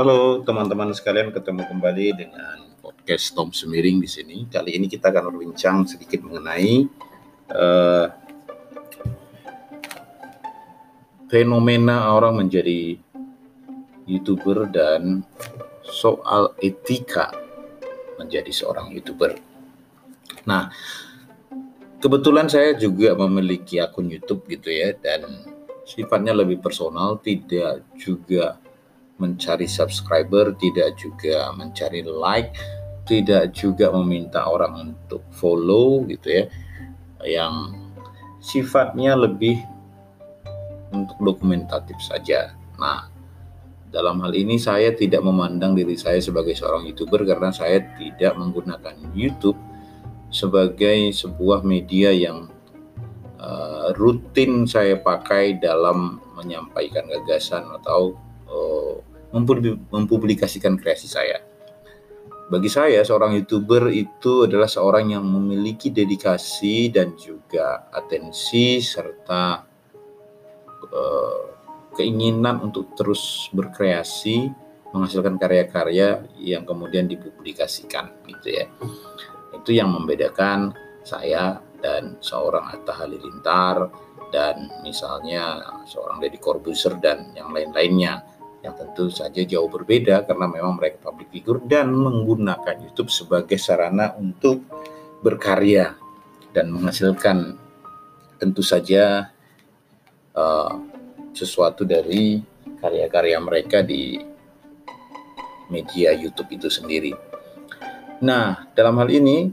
Halo teman-teman sekalian, ketemu kembali dengan podcast Tom Semiring di sini. Kali ini kita akan berbincang sedikit mengenai uh, fenomena orang menjadi youtuber dan soal etika menjadi seorang youtuber. Nah, kebetulan saya juga memiliki akun YouTube gitu ya dan sifatnya lebih personal, tidak juga mencari subscriber, tidak juga mencari like, tidak juga meminta orang untuk follow gitu ya. Yang sifatnya lebih untuk dokumentatif saja. Nah, dalam hal ini saya tidak memandang diri saya sebagai seorang YouTuber karena saya tidak menggunakan YouTube sebagai sebuah media yang uh, rutin saya pakai dalam menyampaikan gagasan atau mempublikasikan kreasi saya. Bagi saya, seorang youtuber itu adalah seorang yang memiliki dedikasi dan juga atensi serta uh, keinginan untuk terus berkreasi, menghasilkan karya-karya yang kemudian dipublikasikan, gitu ya. Itu yang membedakan saya dan seorang Atta Halilintar dan misalnya seorang Deddy Corbuzier dan yang lain-lainnya yang tentu saja jauh berbeda karena memang mereka public figure dan menggunakan YouTube sebagai sarana untuk berkarya dan menghasilkan tentu saja uh, sesuatu dari karya-karya mereka di media YouTube itu sendiri. Nah, dalam hal ini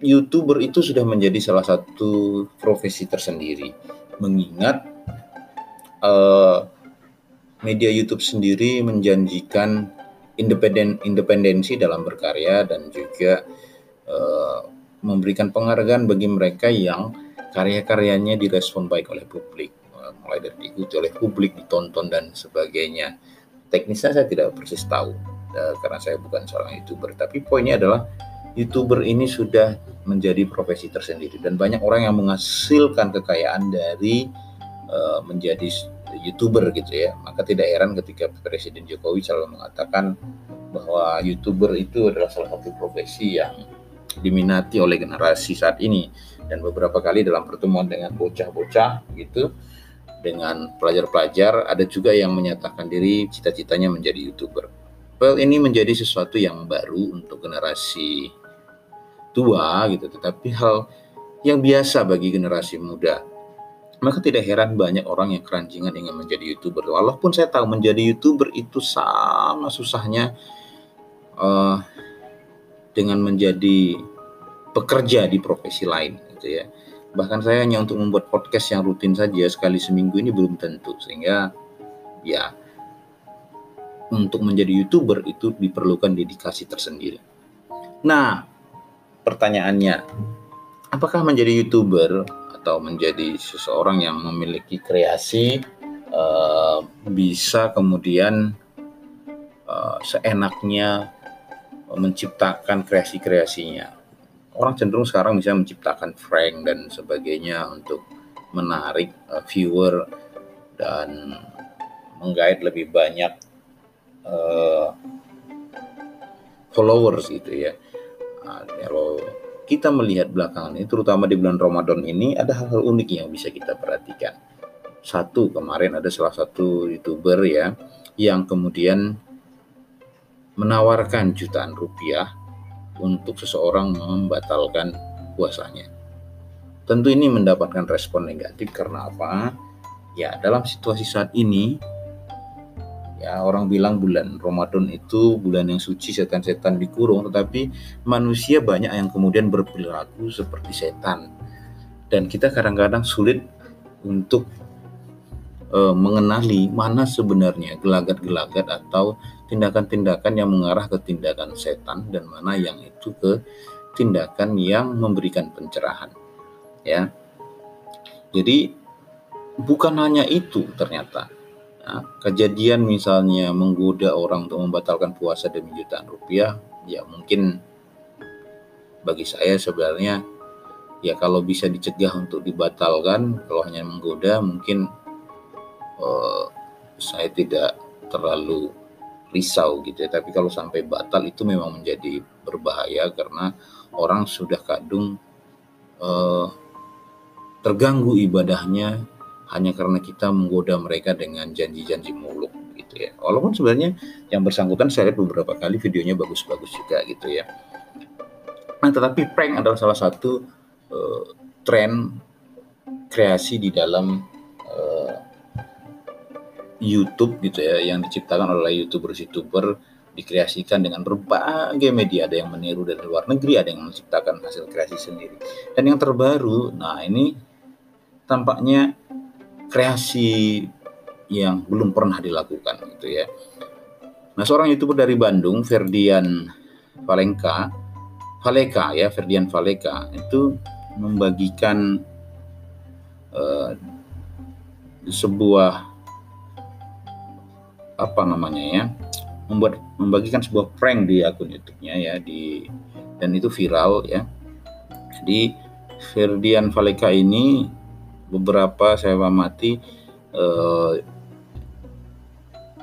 YouTuber itu sudah menjadi salah satu profesi tersendiri, mengingat uh, media YouTube sendiri menjanjikan independen independensi dalam berkarya dan juga uh, memberikan penghargaan bagi mereka yang karya-karyanya direspon baik oleh publik, uh, mulai dari diikuti oleh publik, ditonton dan sebagainya. Teknisnya saya tidak persis tahu, uh, karena saya bukan seorang youtuber tapi poinnya adalah youtuber ini sudah menjadi profesi tersendiri dan banyak orang yang menghasilkan kekayaan dari menjadi youtuber gitu ya. Maka tidak heran ketika Presiden Jokowi selalu mengatakan bahwa youtuber itu adalah salah satu profesi yang diminati oleh generasi saat ini. Dan beberapa kali dalam pertemuan dengan bocah-bocah gitu dengan pelajar-pelajar ada juga yang menyatakan diri cita-citanya menjadi youtuber. Well, ini menjadi sesuatu yang baru untuk generasi tua gitu, tetapi hal yang biasa bagi generasi muda. Maka tidak heran banyak orang yang keranjingan ingin menjadi youtuber. Walaupun saya tahu menjadi youtuber itu sama susahnya uh, dengan menjadi pekerja di profesi lain, gitu ya. Bahkan saya hanya untuk membuat podcast yang rutin saja sekali seminggu ini belum tentu, sehingga ya untuk menjadi youtuber itu diperlukan dedikasi tersendiri. Nah, pertanyaannya, apakah menjadi youtuber atau menjadi seseorang yang memiliki kreasi uh, bisa kemudian uh, seenaknya menciptakan kreasi-kreasinya? Orang cenderung sekarang bisa menciptakan prank dan sebagainya untuk menarik uh, viewer dan menggait lebih banyak uh, followers gitu ya. Nah, kalau kita melihat belakangan ini, terutama di bulan Ramadan ini, ada hal-hal unik yang bisa kita perhatikan. Satu, kemarin ada salah satu youtuber ya, yang kemudian menawarkan jutaan rupiah untuk seseorang membatalkan puasanya. Tentu ini mendapatkan respon negatif karena apa? Ya, dalam situasi saat ini Ya, orang bilang bulan Ramadan itu bulan yang suci setan-setan dikurung, tetapi manusia banyak yang kemudian berperilaku seperti setan. Dan kita kadang-kadang sulit untuk uh, mengenali mana sebenarnya gelagat-gelagat atau tindakan-tindakan yang mengarah ke tindakan setan dan mana yang itu ke tindakan yang memberikan pencerahan. Ya. Jadi bukan hanya itu ternyata Kejadian misalnya menggoda orang untuk membatalkan puasa demi jutaan rupiah, ya mungkin bagi saya sebenarnya ya kalau bisa dicegah untuk dibatalkan, kalau hanya menggoda mungkin uh, saya tidak terlalu risau gitu ya. Tapi kalau sampai batal itu memang menjadi berbahaya karena orang sudah kadung uh, terganggu ibadahnya hanya karena kita menggoda mereka dengan janji-janji muluk gitu ya. Walaupun sebenarnya yang bersangkutan saya lihat beberapa kali videonya bagus-bagus juga gitu ya. Nah, tetapi prank adalah salah satu uh, tren kreasi di dalam uh, YouTube gitu ya yang diciptakan oleh youtuber-youtuber dikreasikan dengan berbagai media ada yang meniru dari luar negeri ada yang menciptakan hasil kreasi sendiri dan yang terbaru nah ini tampaknya kreasi yang belum pernah dilakukan gitu ya nah seorang youtuber dari Bandung Ferdian Valenka Valeka ya Ferdian Valeka itu membagikan uh, sebuah apa namanya ya membuat membagikan sebuah prank di akun YouTube-nya ya di dan itu viral ya. Jadi Ferdian Valeka ini beberapa saya amati eh,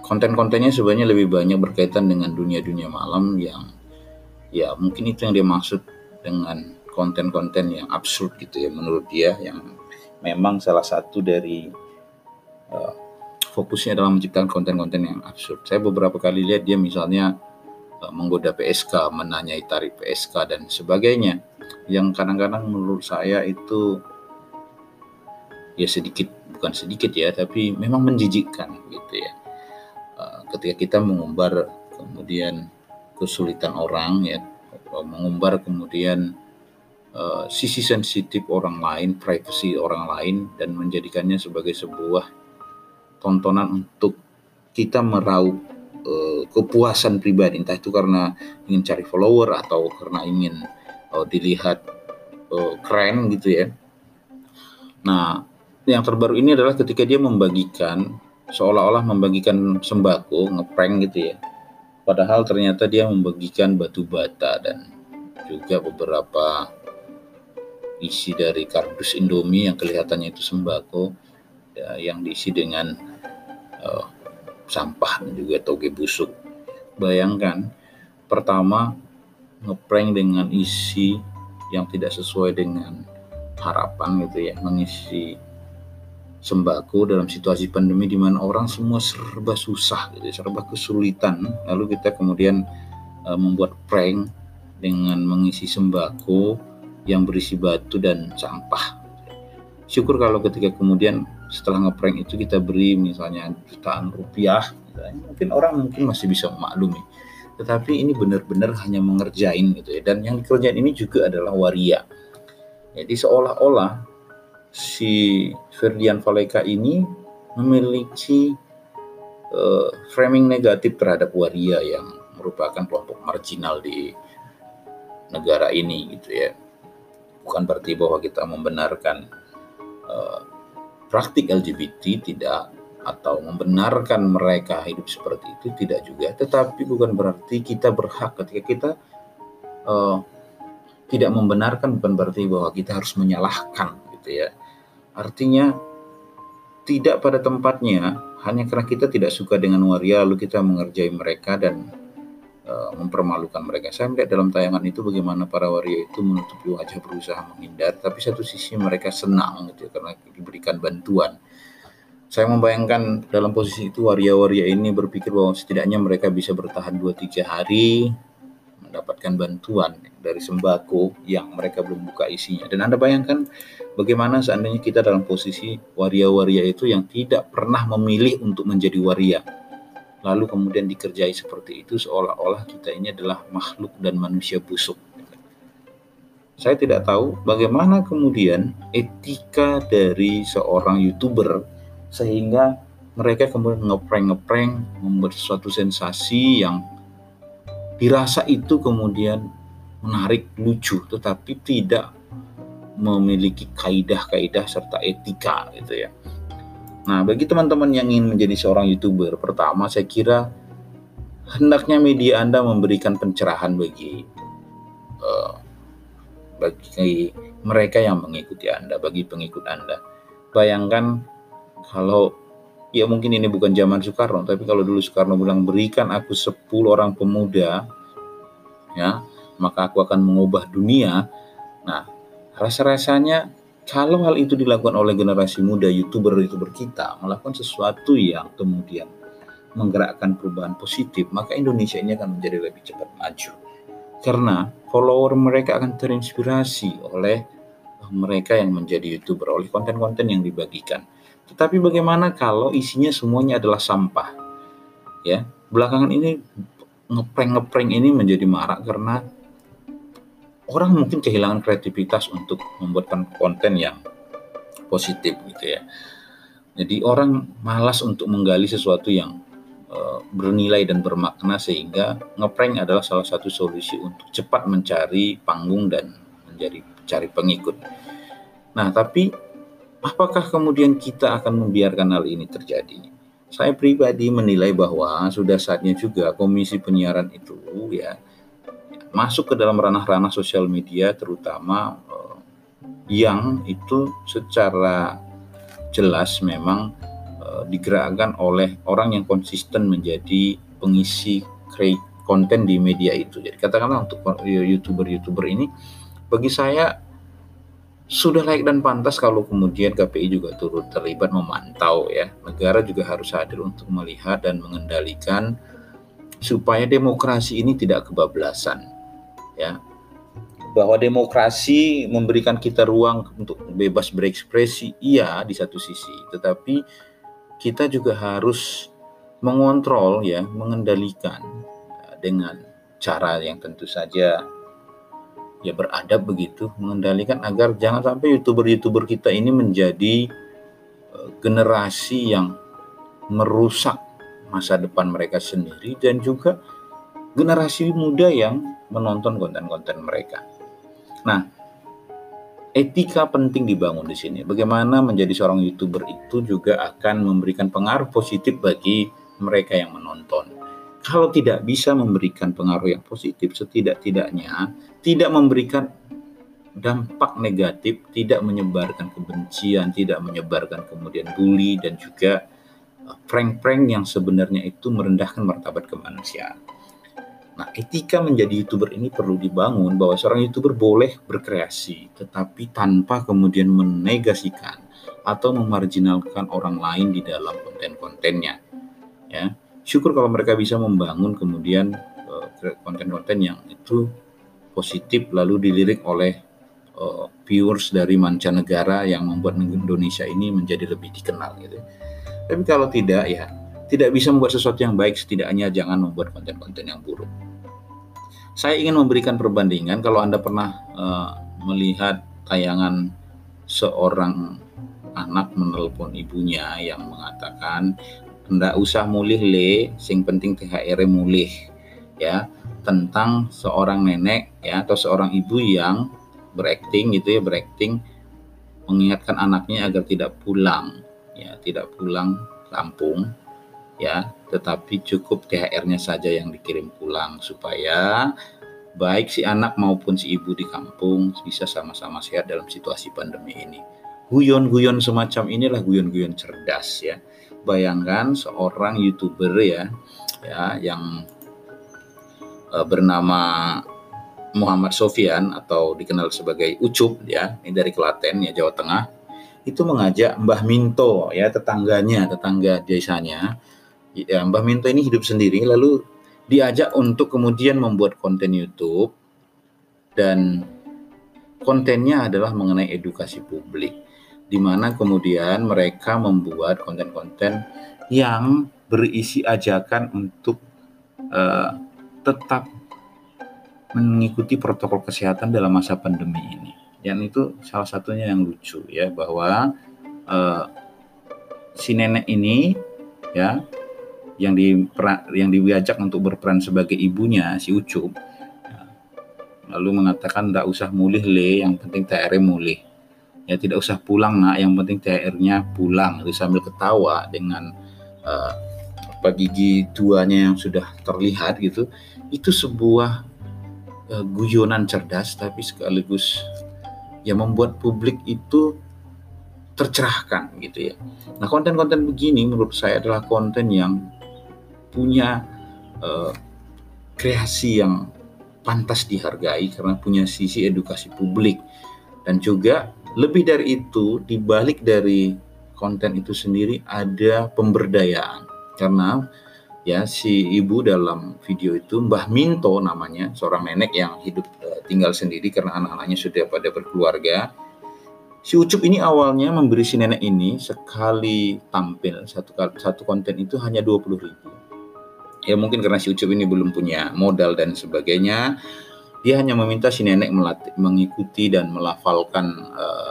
konten-kontennya sebenarnya lebih banyak berkaitan dengan dunia-dunia malam yang ya mungkin itu yang dia maksud dengan konten-konten yang absurd gitu ya menurut dia yang memang salah satu dari uh, fokusnya dalam menciptakan konten-konten yang absurd. Saya beberapa kali lihat dia misalnya uh, menggoda PSK, menanyai tarif PSK dan sebagainya, yang kadang-kadang menurut saya itu ya sedikit bukan sedikit ya, tapi memang menjijikkan gitu ya. Uh, ketika kita mengumbar kemudian kesulitan orang ya, mengumbar kemudian uh, sisi sensitif orang lain, privasi orang lain dan menjadikannya sebagai sebuah tontonan untuk kita meraup uh, kepuasan pribadi entah itu karena ingin cari follower atau karena ingin uh, dilihat uh, keren gitu ya. Nah, yang terbaru ini adalah ketika dia membagikan seolah-olah membagikan sembako ngeprank gitu ya. Padahal ternyata dia membagikan batu bata dan juga beberapa isi dari kardus Indomie yang kelihatannya itu sembako ya, yang diisi dengan uh, sampah dan juga toge busuk. Bayangkan, pertama ngeprank dengan isi yang tidak sesuai dengan harapan gitu ya, mengisi sembako dalam situasi pandemi di mana orang semua serba susah gitu, ya, serba kesulitan. Lalu kita kemudian uh, membuat prank dengan mengisi sembako yang berisi batu dan sampah. Syukur kalau ketika kemudian setelah ngeprank itu kita beri misalnya jutaan rupiah misalnya, mungkin orang mungkin masih bisa memaklumi tetapi ini benar-benar hanya mengerjain gitu ya dan yang dikerjain ini juga adalah waria jadi seolah-olah si Ferdian Valeka ini memiliki uh, framing negatif terhadap waria yang merupakan kelompok marginal di negara ini gitu ya. Bukan berarti bahwa kita membenarkan uh, praktik LGBT tidak atau membenarkan mereka hidup seperti itu tidak juga. Tetapi bukan berarti kita berhak ketika kita uh, tidak membenarkan bukan berarti bahwa kita harus menyalahkan gitu ya artinya tidak pada tempatnya hanya karena kita tidak suka dengan waria lalu kita mengerjai mereka dan uh, mempermalukan mereka. Saya melihat dalam tayangan itu bagaimana para waria itu menutupi wajah berusaha menghindar, tapi satu sisi mereka senang gitu ya, karena diberikan bantuan. Saya membayangkan dalam posisi itu waria-waria ini berpikir bahwa setidaknya mereka bisa bertahan 2-3 hari mendapatkan bantuan dari sembako yang mereka belum buka isinya. Dan Anda bayangkan bagaimana seandainya kita dalam posisi waria-waria itu yang tidak pernah memilih untuk menjadi waria lalu kemudian dikerjai seperti itu seolah-olah kita ini adalah makhluk dan manusia busuk. Saya tidak tahu bagaimana kemudian etika dari seorang youtuber sehingga mereka kemudian ngeprank-ngeprank membuat suatu sensasi yang dirasa itu kemudian menarik, lucu, tetapi tidak memiliki kaidah-kaidah serta etika gitu ya. Nah, bagi teman-teman yang ingin menjadi seorang YouTuber, pertama saya kira hendaknya media Anda memberikan pencerahan bagi uh, bagi mereka yang mengikuti Anda, bagi pengikut Anda. Bayangkan kalau ya mungkin ini bukan zaman Soekarno, tapi kalau dulu Soekarno bilang berikan aku 10 orang pemuda, ya, maka aku akan mengubah dunia. Nah, rasa-rasanya kalau hal itu dilakukan oleh generasi muda youtuber-youtuber kita melakukan sesuatu yang kemudian menggerakkan perubahan positif, maka Indonesia ini akan menjadi lebih cepat maju. Karena follower mereka akan terinspirasi oleh mereka yang menjadi youtuber, oleh konten-konten yang dibagikan. Tetapi bagaimana kalau isinya semuanya adalah sampah? Ya, belakangan ini ngeprank-ngeprank ini menjadi marak karena orang mungkin kehilangan kreativitas untuk membuatkan konten yang positif gitu ya. Jadi orang malas untuk menggali sesuatu yang uh, bernilai dan bermakna sehingga ngeprank adalah salah satu solusi untuk cepat mencari panggung dan menjadi cari pengikut. Nah, tapi apakah kemudian kita akan membiarkan hal ini terjadi? Saya pribadi menilai bahwa sudah saatnya juga Komisi Penyiaran itu ya masuk ke dalam ranah-ranah sosial media terutama uh, yang itu secara jelas memang uh, digerakkan oleh orang yang konsisten menjadi pengisi konten di media itu. Jadi katakanlah untuk youtuber-youtuber ini, bagi saya sudah layak dan pantas kalau kemudian KPI juga turut terlibat memantau ya. Negara juga harus hadir untuk melihat dan mengendalikan supaya demokrasi ini tidak kebablasan. Ya. Bahwa demokrasi memberikan kita ruang untuk bebas berekspresi, iya di satu sisi, tetapi kita juga harus mengontrol ya, mengendalikan dengan cara yang tentu saja ya beradab begitu mengendalikan agar jangan sampai youtuber-youtuber kita ini menjadi uh, generasi yang merusak masa depan mereka sendiri dan juga generasi muda yang menonton konten-konten mereka. Nah, etika penting dibangun di sini. Bagaimana menjadi seorang youtuber itu juga akan memberikan pengaruh positif bagi mereka yang menonton kalau tidak bisa memberikan pengaruh yang positif, setidak-tidaknya tidak memberikan dampak negatif, tidak menyebarkan kebencian, tidak menyebarkan kemudian bully dan juga uh, prank-prank yang sebenarnya itu merendahkan martabat kemanusiaan. Nah, etika menjadi YouTuber ini perlu dibangun bahwa seorang YouTuber boleh berkreasi, tetapi tanpa kemudian menegasikan atau memarjinalkan orang lain di dalam konten-kontennya. Ya syukur kalau mereka bisa membangun kemudian eh, konten-konten yang itu positif lalu dilirik oleh uh, viewers dari mancanegara yang membuat Indonesia ini menjadi lebih dikenal gitu. Tapi kalau tidak ya tidak bisa membuat sesuatu yang baik setidaknya jangan membuat konten-konten yang buruk. Saya ingin memberikan perbandingan kalau Anda pernah uh, melihat tayangan seorang anak menelpon ibunya yang mengatakan ndak usah mulih le. Sing penting THR mulih ya. Tentang seorang nenek ya atau seorang ibu yang berakting gitu ya berakting mengingatkan anaknya agar tidak pulang ya tidak pulang kampung ya. Tetapi cukup THR-nya saja yang dikirim pulang supaya baik si anak maupun si ibu di kampung bisa sama-sama sehat dalam situasi pandemi ini. Guyon-guyon semacam inilah guyon-guyon cerdas ya bayangkan seorang youtuber ya ya yang uh, bernama Muhammad Sofian atau dikenal sebagai Ucup ya ini dari Klaten ya Jawa Tengah itu mengajak Mbah Minto ya tetangganya tetangga desanya. Ya, Mbah Minto ini hidup sendiri lalu diajak untuk kemudian membuat konten YouTube dan kontennya adalah mengenai edukasi publik di mana kemudian mereka membuat konten-konten yang berisi ajakan untuk uh, tetap mengikuti protokol kesehatan dalam masa pandemi ini. Yang itu salah satunya yang lucu ya bahwa uh, si nenek ini ya yang di yang diajak untuk berperan sebagai ibunya si Ucup ya, lalu mengatakan tidak usah mulih le yang penting TR mulih ya tidak usah pulang nak. Yang penting THR-nya pulang. Itu sambil ketawa dengan uh, apa gigi duanya yang sudah terlihat gitu itu sebuah uh, guyonan cerdas tapi sekaligus yang membuat publik itu tercerahkan gitu ya. Nah konten-konten begini menurut saya adalah konten yang punya uh, kreasi yang pantas dihargai karena punya sisi edukasi publik. Dan juga lebih dari itu di balik dari konten itu sendiri ada pemberdayaan. Karena ya si ibu dalam video itu Mbah Minto namanya seorang nenek yang hidup uh, tinggal sendiri karena anak-anaknya sudah pada berkeluarga. Si Ucup ini awalnya memberi si nenek ini sekali tampil satu satu konten itu hanya 20 ribu. Ya mungkin karena si Ucup ini belum punya modal dan sebagainya dia hanya meminta si nenek melatih, mengikuti dan melafalkan uh,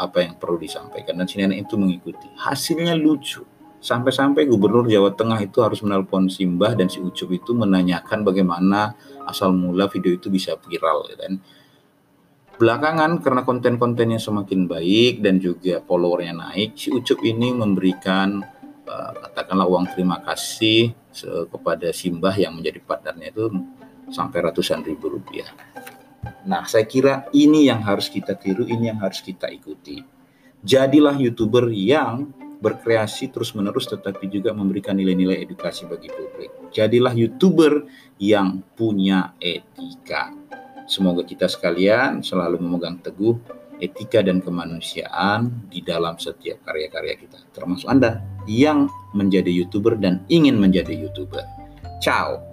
apa yang perlu disampaikan. Dan si nenek itu mengikuti. Hasilnya lucu. Sampai-sampai gubernur Jawa Tengah itu harus menelpon Simbah dan si Ucup itu menanyakan bagaimana asal mula video itu bisa viral dan belakangan karena konten-kontennya semakin baik dan juga followernya naik si Ucup ini memberikan uh, katakanlah uang terima kasih kepada Simbah yang menjadi partnernya itu sampai ratusan ribu rupiah. Nah, saya kira ini yang harus kita tiru, ini yang harus kita ikuti. Jadilah YouTuber yang berkreasi terus-menerus tetapi juga memberikan nilai-nilai edukasi bagi publik. Jadilah YouTuber yang punya etika. Semoga kita sekalian selalu memegang teguh etika dan kemanusiaan di dalam setiap karya-karya kita. Termasuk Anda yang menjadi YouTuber dan ingin menjadi YouTuber. Ciao.